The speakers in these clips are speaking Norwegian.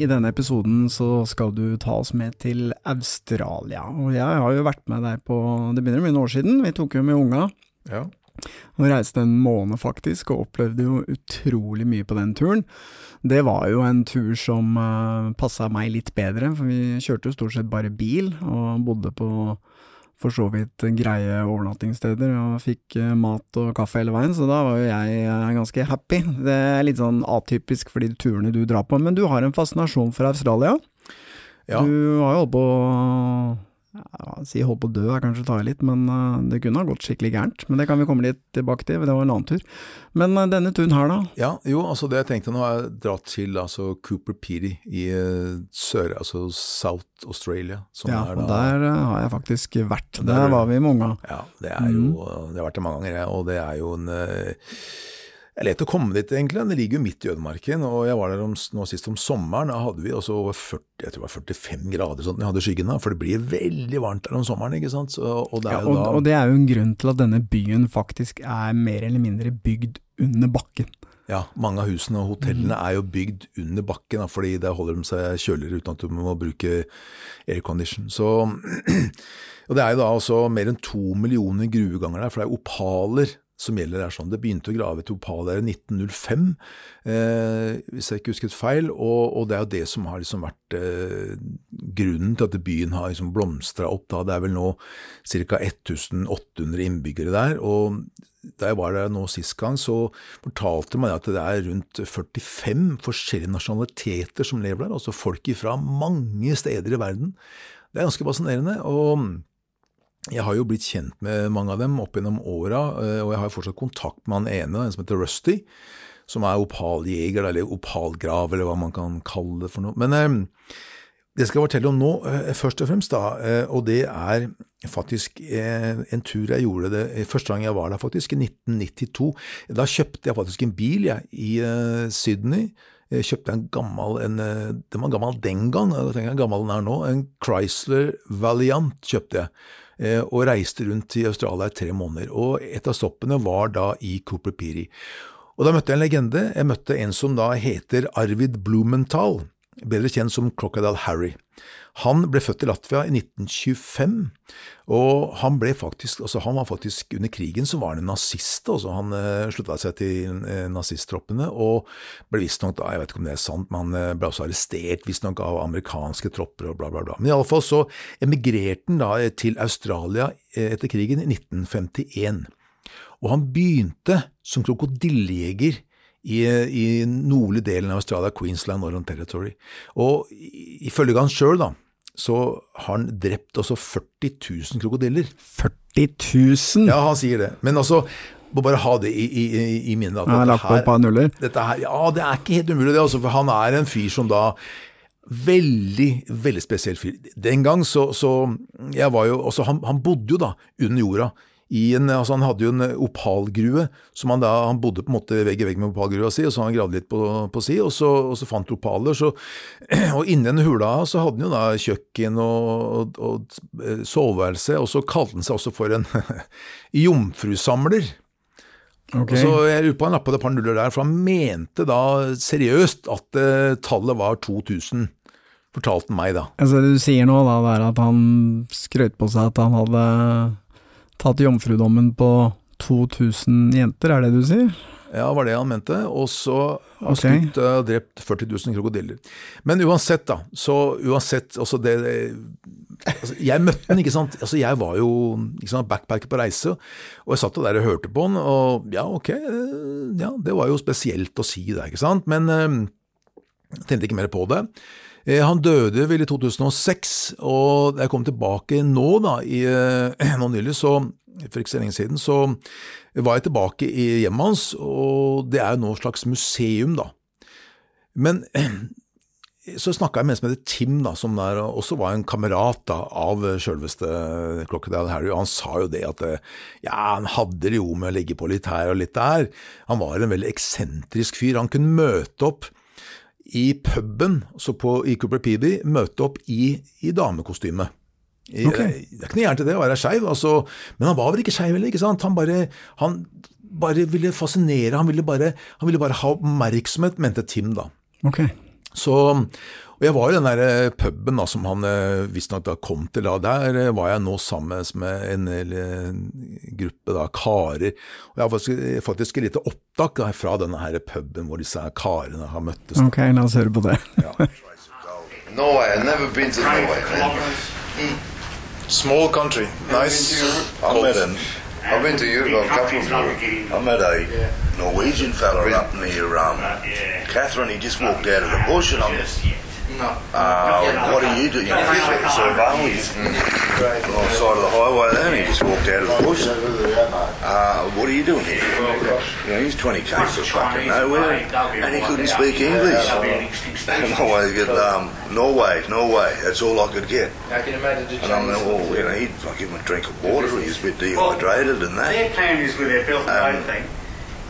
I denne episoden så skal du ta oss med til Australia. Og jeg har jo vært med deg på Det begynner å bli noen år siden. Vi tok jo med unga. Ja. Og reiste en måned faktisk, og opplevde jo utrolig mye på den turen. Det var jo en tur som uh, passa meg litt bedre, for vi kjørte jo stort sett bare bil, og bodde på for så vidt greie overnattingssteder, og fikk eh, mat og kaffe hele veien, så da var jo jeg eh, ganske happy. Det er litt sånn atypisk for de turene du drar på, men du har en fascinasjon for Australia. Ja. Du har jo holdt på ja, Si holdt på å dø er kanskje å ta i litt, men eh, det kunne ha gått skikkelig gærent. Men det kan vi komme litt tilbake til, det var en annen tur. Men eh, denne turen her, da? Ja, jo, altså det jeg tenkte nå er dratt til altså Cooper Pedy i eh, sør, altså South Australia. Som Ja, er og der har jeg faktisk vært. Der Der er- var vi mange. Ja, det er jo, Mm. det har vært det mange ganger, jeg, og det er jo en Det er lett å komme dit, egentlig. Det ligger jo midt i ødemarken, og jeg var der om, nå sist om sommeren. Da hadde vi også over 40, jeg tror det var 45 grader sånn, jeg hadde skyggen da, for det blir veldig varmt der om sommeren, ikke sant. Så, og det Ja, er og, da og det er jo en grunn til at denne byen faktisk er mer eller mindre bygd under bakken. Ja, mange av husene og hotellene mm. er jo bygd under bakken, da, fordi der holder de seg kjøligere uten at du må bruke aircondition. Så, og det er jo da også mer enn to millioner gruveganger der, for det er opaler som gjelder er sånn. Det begynte å grave et opal der i 1905, eh, hvis jeg ikke husket feil, og, og det er jo det som har liksom vært eh, grunnen til at byen har liksom blomstra opp. Da. Det er vel nå ca. 1800 innbyggere der, og da jeg var der nå sist gang, så fortalte man at det er rundt 45 forskjellige nasjonaliteter som lever der, altså folk fra mange steder i verden. Det er ganske fascinerende. og jeg har jo blitt kjent med mange av dem opp gjennom åra, eh, og jeg har fortsatt kontakt med han ene, en som heter Rusty, som er opaljeger, eller opalgrav, eller hva man kan kalle det for noe. Men eh, det skal jeg fortelle om nå, eh, først og fremst, da, og det er faktisk en tur jeg gjorde det første gang jeg var der, faktisk, i 1992. Da kjøpte jeg faktisk en bil jeg, i Sydney. Jeg kjøpte en gammel, en, den var gammel den gang, jeg tenker jeg gammel den er nå, en Chrysler Valiant kjøpte jeg og reiste rundt i Australia i tre måneder. Og et av stoppene var da i Cooper Piri. Og da møtte jeg en legende. Jeg møtte en som da heter Arvid Blumenthal. Bedre kjent som Crocodile Harry. Han ble født i Latvia i 1925, og han faktisk, altså han var faktisk under krigen så var han en nazist. Altså han eh, slutta seg til eh, nazisttroppene og ble visstnok, jeg vet ikke om det er sant, men eh, ble også arrestert visstnok av amerikanske tropper og bla, bla, bla. Men iallfall så emigrerte han da eh, til Australia eh, etter krigen i 1951. Og han begynte som krokodillejeger i, i nordlige delen av Australia, Queensland, Northern Territory. Og ifølge han sjøl, da, så har han drept også 40 000 krokodiller. 40 000? Ja, han sier det. Men altså, må bare ha det i, i, i- minnet. at dette her-. Dette her, ja, det er ikke helt umulig, det. Altså, for han er en fyr som da Veldig, veldig spesiell fyr. Den gang så, så jeg var jo, også, han, han bodde jo da under jorda. I en, altså han hadde jo en opalgrue, som han da, han bodde på en måte vegg i vegg med opalgrua si, og så han gravde litt på, på si, og så, og så fant opaler. Så, og inni den hula så hadde han jo da kjøkken og, og, og soveværelse, og så kalte han seg også for en jomfrusamler. Okay. Så jeg lurer på han lappet et par nuller der, for han mente da seriøst at uh, tallet var 2000. Fortalte han meg da. Altså, det du sier nå, da, er at han skrøt på seg at han hadde tatt jomfrudommen på 2000 jenter, er det du sier? Ja, var det han mente. Og så har han skutt og drept 40 000 krokodiller. Men uansett, da. Så uansett, altså det altså Jeg møtte han, ikke sant. Altså jeg var jo sant, backpacker på reise, og jeg satt der og hørte på han, og ja, ok, eh, ja, det var jo spesielt å si det, ikke sant. Men eh, jeg tenkte ikke mer på det. Eh, Han døde vel i 2006, og da jeg kom tilbake nå, da, i, eh, nå nylig, så for ikke så lenge siden, så var jeg tilbake i hjemmet hans, og det er jo nå et slags museum, da. Men så snakka jeg med en som heter Tim, da, som der også var en kamerat da, av sjølveste Crocodile Harry, og han sa jo det at eh, ja, han hadde det jo med å legge på litt her og litt der. Han var en veldig eksentrisk fyr. Han kunne møte opp i puben så på, i Cooper Peeby møte opp i, i damekostyme. I, Ok. Det er ikke noe gærent i det å være skeiv, altså, men han var vel ikke skeiv heller, ikke sant? Han bare, han bare ville fascinere, han ville bare, han ville bare ha oppmerksomhet, mente Tim da. Ok. Så, og jeg var i den der eh, puben da, som han eh, visstnok kom til, da, der eh, var jeg nå sammen med en, hel, eh, gruppe da, karer, og jeg har faktisk, faktisk et lite opptak da, fra denne her puben hvor disse karene har møttes. da. Ok, la oss høre på det. Norway, I've never been to Norway, man. Small country, nice. I met him. I've been to Europe, a couple of Europe. I met a Norwegian fella up near um, Catherine. He just walked out of the bush, and I'm. Uh, what are you doing? You know, surveilling on the side of the highway there, and he just walked out of the bush. Uh, what are you doing here? You know, he's 20 km from fucking nowhere, and he couldn't speak English. And I always get um, Norway, Norway. That's all I could get. I can imagine the And I'm Chinese. like, well, you know, he'd I give him a drink of water. He was a bit dehydrated and that. Their plan is with their Belt and Road thing,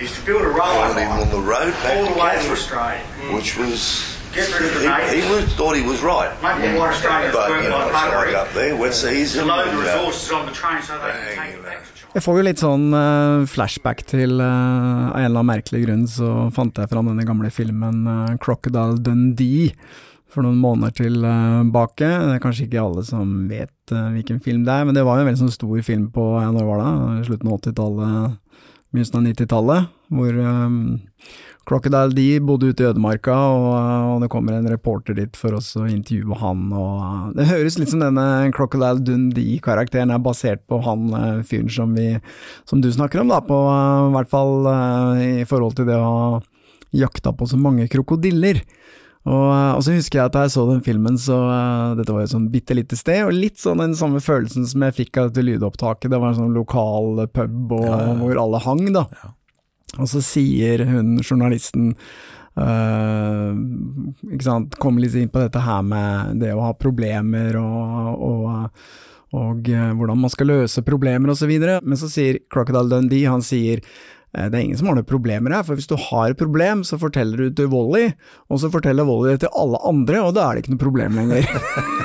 is to build a railway line on the road back all to the way to Australia. which was Get rid of the he, he was, thought he was right. Make yeah. want Australia But work you know, it's up there, wet season. To load the resources on the train so they can take it back to China. Jeg får jo litt sånn uh, flashback til uh, Av en eller annen merkelig grunn så fant jeg fram denne gamle filmen uh, Crocodile Dundee for noen måneder tilbake. Det er kanskje ikke alle som vet hvilken film det er, men det var jo en veldig sånn stor film på ja, når var det? slutten av 80-tallet, begynnelsen av 90-tallet, hvor um, Crocodile D bodde ute i ødemarka, og, og det kommer en reporter dit for oss å intervjue han, og det høres litt som denne Crocodile Dundee-karakteren er basert på han eh, fyren som vi, som du snakker om, da, på i hvert fall uh, i forhold til det å ha jakta på så mange krokodiller. Og, og så husker jeg at da jeg så den filmen, så uh, dette var jo et sånn bitte lite sted, og litt sånn den samme følelsen som jeg fikk av dette lydopptaket, det var en sånn lokal pub og, hvor alle hang, da. Og så sier hun journalisten Uh, ikke sant, kom litt inn på dette her med det å ha problemer og, og, og eh, hvordan man skal løse problemer videre, men så sier Crocodile Dundee, han sier det er ingen som har noen problemer her, for hvis du har et problem, så forteller du til Wally, og så forteller Wally det til alle andre, og da er det ikke noe problem lenger.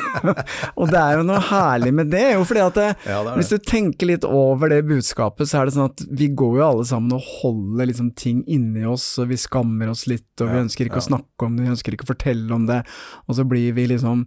og det er jo noe herlig med det, jo fordi at det, Ja, det det. hvis du tenker litt over det budskapet, så er det sånn at vi går jo alle sammen og holder liksom ting inni oss, og vi skammer oss litt, og vi ønsker ikke ja. å snakke om det, vi ønsker ikke å fortelle om det, og så blir vi liksom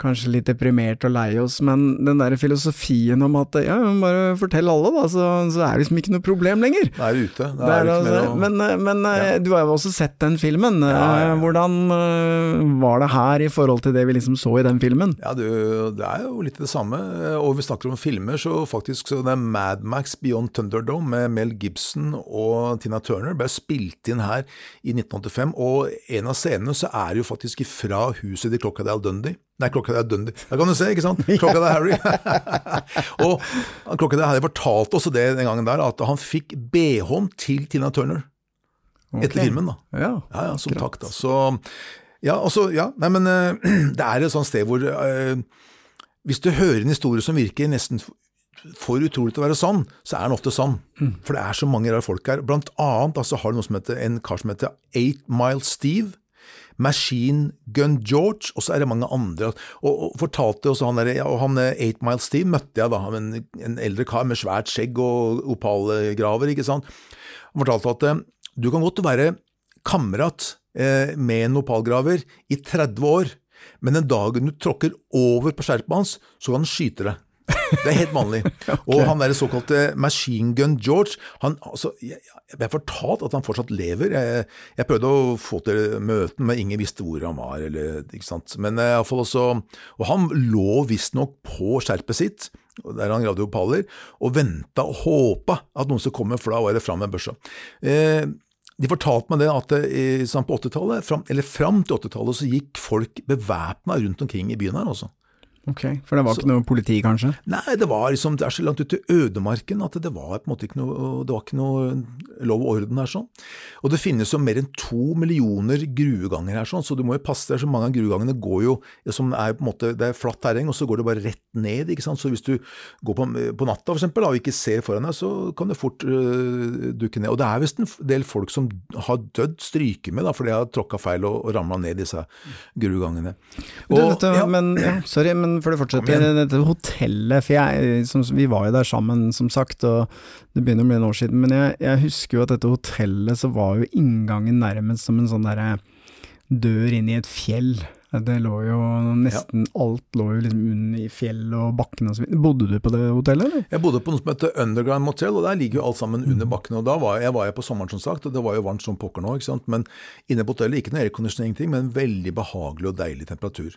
kanskje litt deprimert og lei oss, men den der filosofien om at ja, bare fortell alle da, så, så er det liksom ikke noe problem lenger. Det er du ute. Da Det er er du ikke altså- mer å- men men ja. du har jo også sett den filmen. Ja. Eh, Hvordan eh, var det her i forhold til det vi liksom så i den filmen? Ja, du, det er jo litt det samme. Og vi snakker om filmer, så faktisk så det er Mad Max Beyond Thunderdome med Mel Gibson og Tina Turner ble spilt inn her i 1985. Og en av scenene så er det jo faktisk fra huset til Crocodile Dundee. Nei, klokka er Dundee. Der kan du se, ikke sant? Klokka er Harry. og klokka Crocodile Harry fortalte også det den gangen der, at han fikk BH-en til Tina Turner. Etter filmen, da. Ja, Ja, ja, som takk, da. Så ja, også, ja. Nei, men uh, det er et sånt sted hvor uh, Hvis du hører en historie som virker nesten for utrolig til å være sann, så er den ofte sann. For det er så mange rare folk her. Blant annet altså, har du noe som heter, en kar som heter Eight Mile Steve. Machine Gun George, og så er det mange andre. Og, og fortalte også han der, og han eh, Eight Mile Steve møtte jeg da, en, en eldre kar med svært skjegg og opalgraver, ikke sant. Han fortalte at eh, du kan godt være kamerat eh, med en opalgraver i 30 år, men den dagen du tråkker over på skjerpet hans, så kan han skyte deg. Det er helt vanlig. Og han der såkalte Machine Gun George, han, altså, jeg, jeg ble fortalt at han fortsatt lever. Jeg, jeg prøvde å få til møten, men ingen visste hvor han var. Eller, ikke sant? Men eh, i alle fall også, og han lå visstnok på skjerpet sitt, der han gravde opaler, og venta og håpa at noen skulle komme, for da var det fram med børsa. Eh, de fortalte meg det at eh, sånn på 80-tallet, fram, eller fram til 80-tallet, så gikk folk bevæpna rundt omkring i byen her, altså. Ok, for det var ikke noe politi, kanskje? Nei, det var liksom, det er så langt ute i ødemarken at det var på en måte ikke noe, det var ikke noe lov og orden her sånn. Og det finnes jo mer enn to millioner grueganger her sånn, så du må jo passe deg, så mange av gruegangene går jo, som er på en måte, det er flatt terreng, og så går det bare rett ned, ikke sant. Så hvis du går på, på natta for eksempel, da, og ikke ser foran deg, så kan det fort øh, dukke ned. Og det er visst en del folk som har dødd stryker med, da, fordi de har tråkka feil og, og ramla ned disse gruegangene. Du, dette, men, ja, sorry, men før du fortsetter, dette hotellet, for jeg, som, vi var jo der sammen, som sagt, og det begynner å bli en år siden, men jeg, jeg husker jo at dette hotellet, så var jo inngangen nærmest som en sånn derre dør inn i et fjell. Det lå jo nesten alt lå jo liksom under i fjell og bakken og så videre. Bodde du på det hotellet, eller? Jeg bodde på noe som heter Underground Motel, og der ligger jo alt sammen under bakken. og Da var jeg, jeg var jeg på sommeren, som sagt, og det var jo varmt som pokker nå. ikke sant? Men inne på hotellet, ikke noe aircondition, men veldig behagelig og deilig temperatur.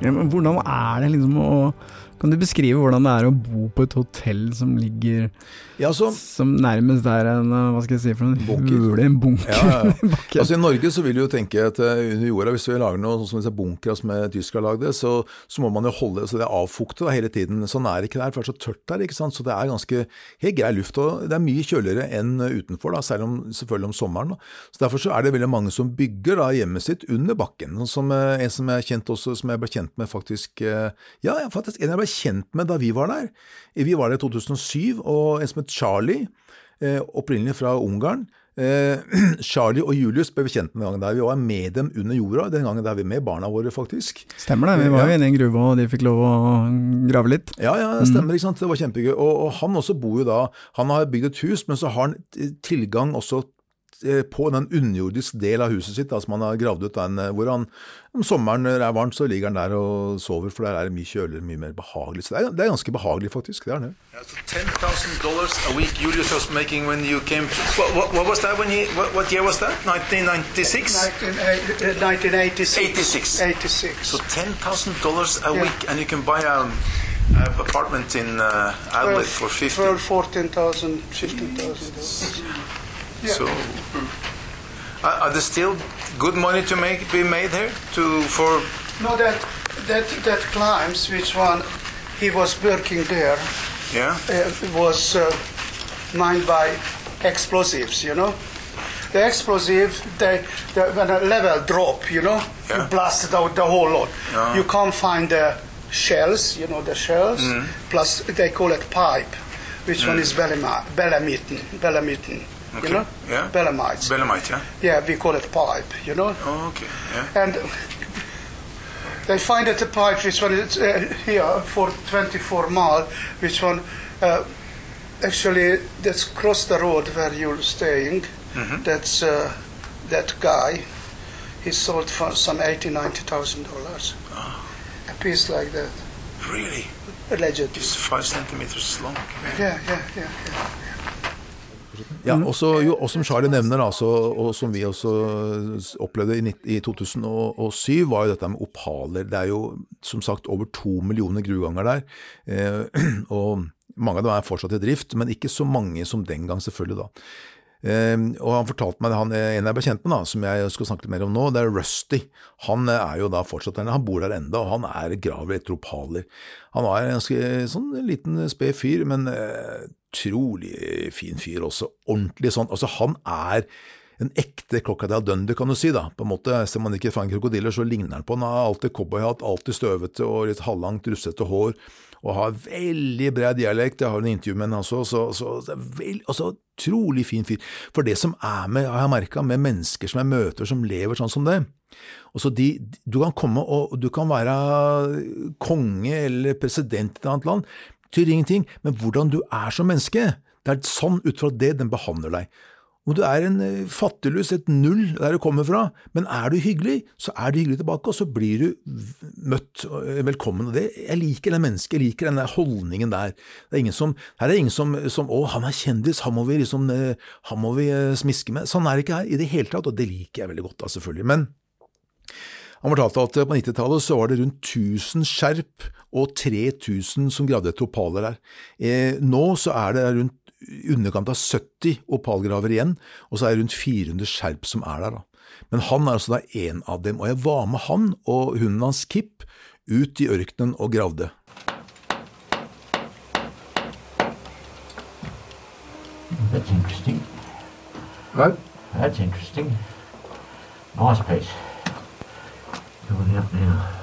Ja, men hvordan er det liksom å Kan du beskrive hvordan det er å bo på et hotell som ligger Som nærmest er en eh, hva skal jeg si for en hule, en bunker Ja, ja? Altså I Norge så vil du jo tenke at eh, under jorda, hvis vi lager noe sånn som disse bunkere som tyskere lagde, så, så må man jo holde så det er avfuktet da, hele tiden. Sånn er det ikke der, for det er så tørt der. ikke sant? Så det er ganske helt grei luft. og Det er mye kjøligere enn utenfor, da, selv om, selvfølgelig om sommeren. da. Så Derfor så er det veldig mange som bygger da hjemmet sitt under bakken. Sånn Som, eh, en som jeg, kjent også, som jeg ble kjent med faktisk eh, Ja, ja, faktisk en jeg ble kjent med da vi var der. Vi var der i 2007, og en som het Charlie, eh, opprinnelig fra Ungarn. Eh, Charlie og Julius ble vi kjent med den gangen der. Vi var med dem under jorda den gangen der vi med barna våre, faktisk. Stemmer det, vi var jo Ja. inne i en gruve og de fikk lov å grave litt. Ja, ja, det stemmer. ikke sant? Det var kjempegøy. Og, og han også bor jo da Han har bygd et hus, men så har han tilgang også på en underjordisk del av huset sitt, da, som han har gravd ut, den, eh, hvor han om sommeren når det er varmt, så ligger han der og sover, for der er det mye kjøligere, mye mer behagelig. Så det er, det er ganske behagelig, faktisk. Det er det. A week Julius was making when you came. What, what, what was that when you? What, what year was that? 1996. 1986. 86. So ten thousand dollars a Yeah. week, and you can buy a, a apartment in uh, Adelaide for 50. For 14,000, 15,000. Yeah. So, are, are there still good money to make be made here to for? No, that that that climbs, which one he was working there, Yeah. uh, was uh, mined by explosives, you know. The explosive, they, they, when a level drop, you know, you blast out the whole lot. Yeah. You can't find the shells, you know, the shells, Mhm. plus they call it pipe, which one Mm. is belema- belemitten, belemitten, Okay. you know, Yeah. belemites. Belemite, yeah. Yeah, we call it pipe, you know. Oh, okay. Yeah. And they find that the pipe, which one is uh, here for 24 mile, which one uh, actually that's across the road where you're staying. Mhm. That's uh, that guy. He sold for some 80, 90,000 dollars. A piece like that, Really? allegedly. It's five centimeters long. Yeah, yeah, yeah. yeah. Ja, og, så, jo, og som Charlie nevner, altså, og som vi også opplevde i, i 2007, var jo dette med opaler. Det er jo som sagt over to millioner gruveganger der. Eh, og mange av dem er fortsatt i drift, men ikke så mange som den gang, selvfølgelig. da. Eh, og han fortalte meg, han, En jeg ble kjent med, da, som jeg skal snakke litt mer om nå, det er Rusty. Han eh, er jo da fortsatt der, han bor der enda, og han er graver etter opaler. Han var en ganske sånn liten sped fyr, men eh, utrolig fin fyr også. Ordentlig sånn. Altså, han er en ekte Crocodile Dundee, kan du si. da, på en måte. Ser man ikke fanger krokodiller, så ligner han på han. Har alltid cowboyhatt, alltid støvete og litt halvlangt, russete hår. Og har veldig bred dialekt. Jeg har en intervju med han også. Så, så, så det vel, altså, Utrolig fin fyr. For det som er med, har jeg merka, med mennesker som jeg møter som lever sånn som det og så de, Du kan komme og du kan være konge eller president i et annet land, betyr ingenting, men hvordan du er som menneske, det er sånn ut fra det den behandler deg. Om du er en eh, fattiglus, et null der du kommer fra, men er du hyggelig, så er du hyggelig tilbake, og så blir du møtt eh, velkommen. Og det, jeg liker det mennesket, jeg liker den der holdningen der. Det er ingen som, her er det ingen som, som 'Å, han er kjendis, han må vi liksom, eh, han må vi smiske med'. Sånn er det ikke her i det hele tatt, og det liker jeg veldig godt, da, selvfølgelig. Men han fortalte at på 90-tallet så var det rundt 1000 skjerp og 3000 som gravde etter opaler her. Eh, nå så er det rundt underkant av 70 opalgraver igjen, og så er det rundt 400 skjerp som er der. da. Men han er altså da en av dem, og jeg var med han og hunden hans Kip ut i ørkenen og gravde. That's interesting. What? That's interesting. Nice piece. Going up now.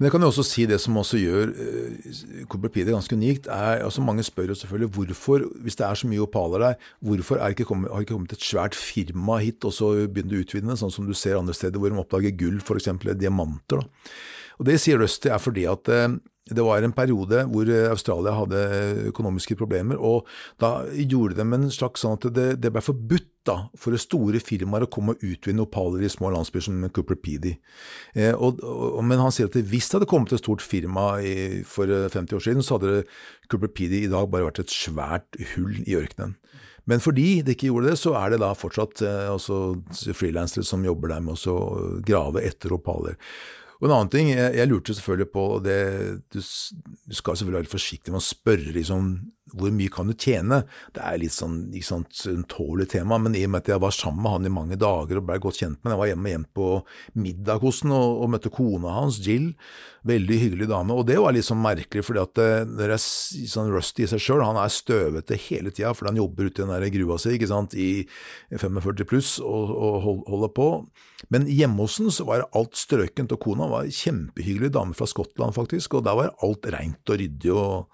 Men jeg kan jo også si det som også gjør uh, ganske unikt, er altså mange spør jo selvfølgelig hvorfor, hvis det er så mye opaler der, hvorfor ikke kommet, har ikke kommet et svært firma hit og så begynner å utvide det, sånn som du ser andre steder hvor de oppdager gull, f.eks. diamanter. da. Og Det sier Rusty er fordi at uh, det var en periode hvor eh, Australia hadde økonomiske problemer, og da gjorde de en slags sånn at det, det ble forbudt da, for store firmaer å komme og utvinne opaler i små landsbyer som Cooper Pedy. Eh, men han sier at hvis det hadde kommet et stort firma i, for 50 år siden, så hadde Cooper Pedy i dag bare vært et svært hull i ørkenen. Men fordi det ikke gjorde det, så er det da fortsatt eh, frilansere som jobber der med å grave etter opaler. Og en annen ting, jeg, jeg lurte selvfølgelig på det, du, du, skal selvfølgelig være forsiktig med å spørre liksom, hvor mye kan du tjene? Det er litt sånn ikke sant, tålig tema, men i og med at jeg var sammen med han i mange dager og ble godt kjent med han, jeg var hjemme hjem på middag hos han og, og, møtte kona hans, Jill, veldig hyggelig dame, og det var litt sånn merkelig, fordi at det er sånn Rusty i seg sjøl, han er støvete hele tida fordi han jobber ute i den der grua si ikke sant, i 45 pluss og, og holder på. Men hjemme hos han så var alt strøkent, og kona var en kjempehyggelig dame fra Skottland, faktisk, og der var alt reint og ryddig. og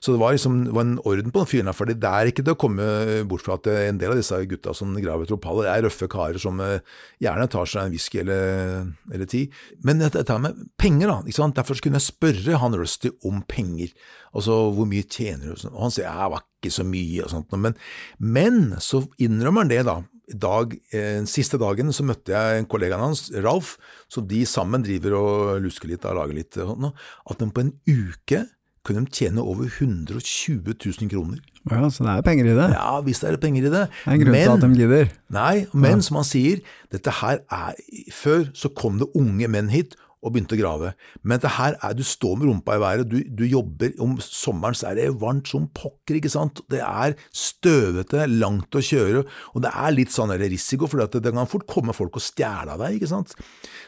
Så det var liksom det var en orden på den fyren her, for det er ikke til å komme bort fra at en del av disse gutta som graver etter opaler, er røffe karer som eh, gjerne tar seg en whisky eller, eller ti. Men dette med penger, da. ikke sant? Derfor kunne jeg spørre han Rusty om penger. Altså, hvor mye tjener du? Og han sier jeg var ikke så mye og sånt, men, men så innrømmer han det, da dag, eh, siste dagen så møtte jeg kollegaen hans, Ralf, så de sammen driver og lusker litt og lager litt at de på en uke kunne de tjene over 120 000 kroner. Ja, Så det er penger i det? Ja, visst er det penger i det. Det er en grunn til at de gidder. Nei, men som han sier, dette her er Før så kom det unge menn hit og begynte å grave. Men det her er, du står med rumpa i været, du, du jobber, om sommeren så er det varmt som pokker, ikke sant. Det er støvete, langt å kjøre, og det er litt sånn risiko, for det kan fort komme folk og stjele av deg, ikke sant.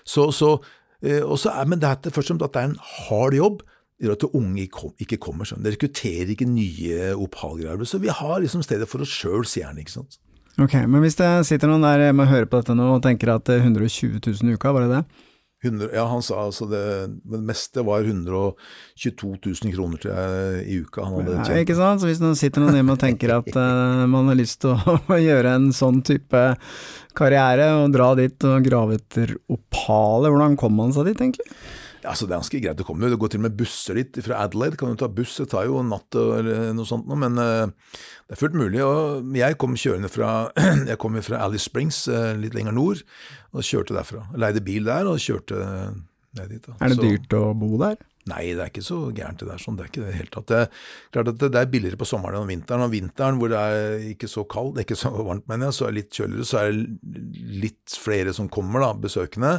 Så, så, eh, er, men det er først og fremst at det er en hard jobb gjør at unge ikke kommer sånn. Det rekrutterer ikke nye opalgravere. Så vi har liksom stedet for oss sjøl, sier han, ikke sant. Ok, men hvis det sitter noen der med å høre på dette nå og tenker at 120 000 i uka, var det det? 100, ja, han sa altså det, det meste var 122 000 kroner til jeg, i uka han hadde tjent. Ja, ikke sant, så hvis noen sitter noen hjemme og tenker at uh, man har lyst til å gjøre en sånn type karriere og dra dit og grave etter opaler, hvordan kom man seg dit egentlig? Ja, så Det er ganske greit å komme. Det går til og med busser dit. Fra Adelaide kan du ta buss, det tar jo en natt eller noe sånt noe, men uh, det er fullt mulig. og Jeg kom kjørende fra jeg kom fra Alice Springs, uh, litt lenger nord, og kjørte derfra. Leide bil der og kjørte ned dit. Da. Er det så, dyrt å bo der? Nei, det er ikke så gærent det der. sånn, Det er ikke det helt tatt. Det, klart at det, er billigere på sommeren enn om vinteren. Og vinteren hvor det er ikke så kaldt, det er ikke så varmt, mener jeg, så er det litt kjøligere, så er det litt flere som kommer, da, besøkende.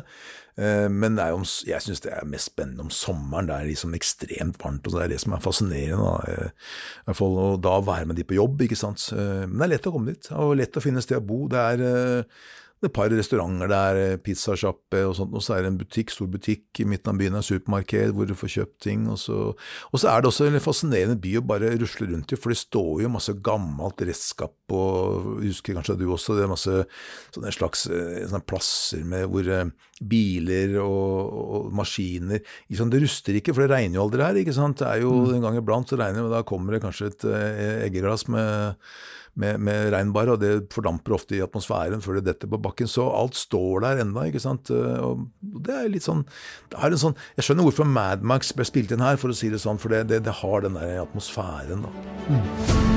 Eh, men jo, jeg syns det er mest spennende om sommeren. Det er liksom ekstremt varmt, og det er det som er fascinerende. Da. Eh, I hvert fall å da være med de på jobb, ikke sant. Eh, men det er lett å komme dit, og lett å finne sted å bo. Det er et par restauranter der, eh, pizzasjappe og sånt, og så er det en butikk, stor butikk i midten av byen, en supermarked hvor du får kjøpt ting. Og så, og så er det også en fascinerende by å bare rusle rundt i, for det står jo masse gammelt redskap og husker kanskje du også, det er masse sånne slags eh, sånne plasser med hvor eh, biler og, og maskiner sant, Det ruster ikke, for det regner jo aldri her, ikke sant. Det er jo mm. en gang iblant så regner det, og da kommer det kanskje et eggeglass med med, med regnbar, og det fordamper ofte i atmosfæren før det detter på bakken. Så alt står der enda, ikke sant. Og det er litt sånn, det er en sånn Jeg skjønner hvorfor Mad Max ble spilt inn her, for å si det sånn, for det, det, det har den der atmosfæren, da. Mm.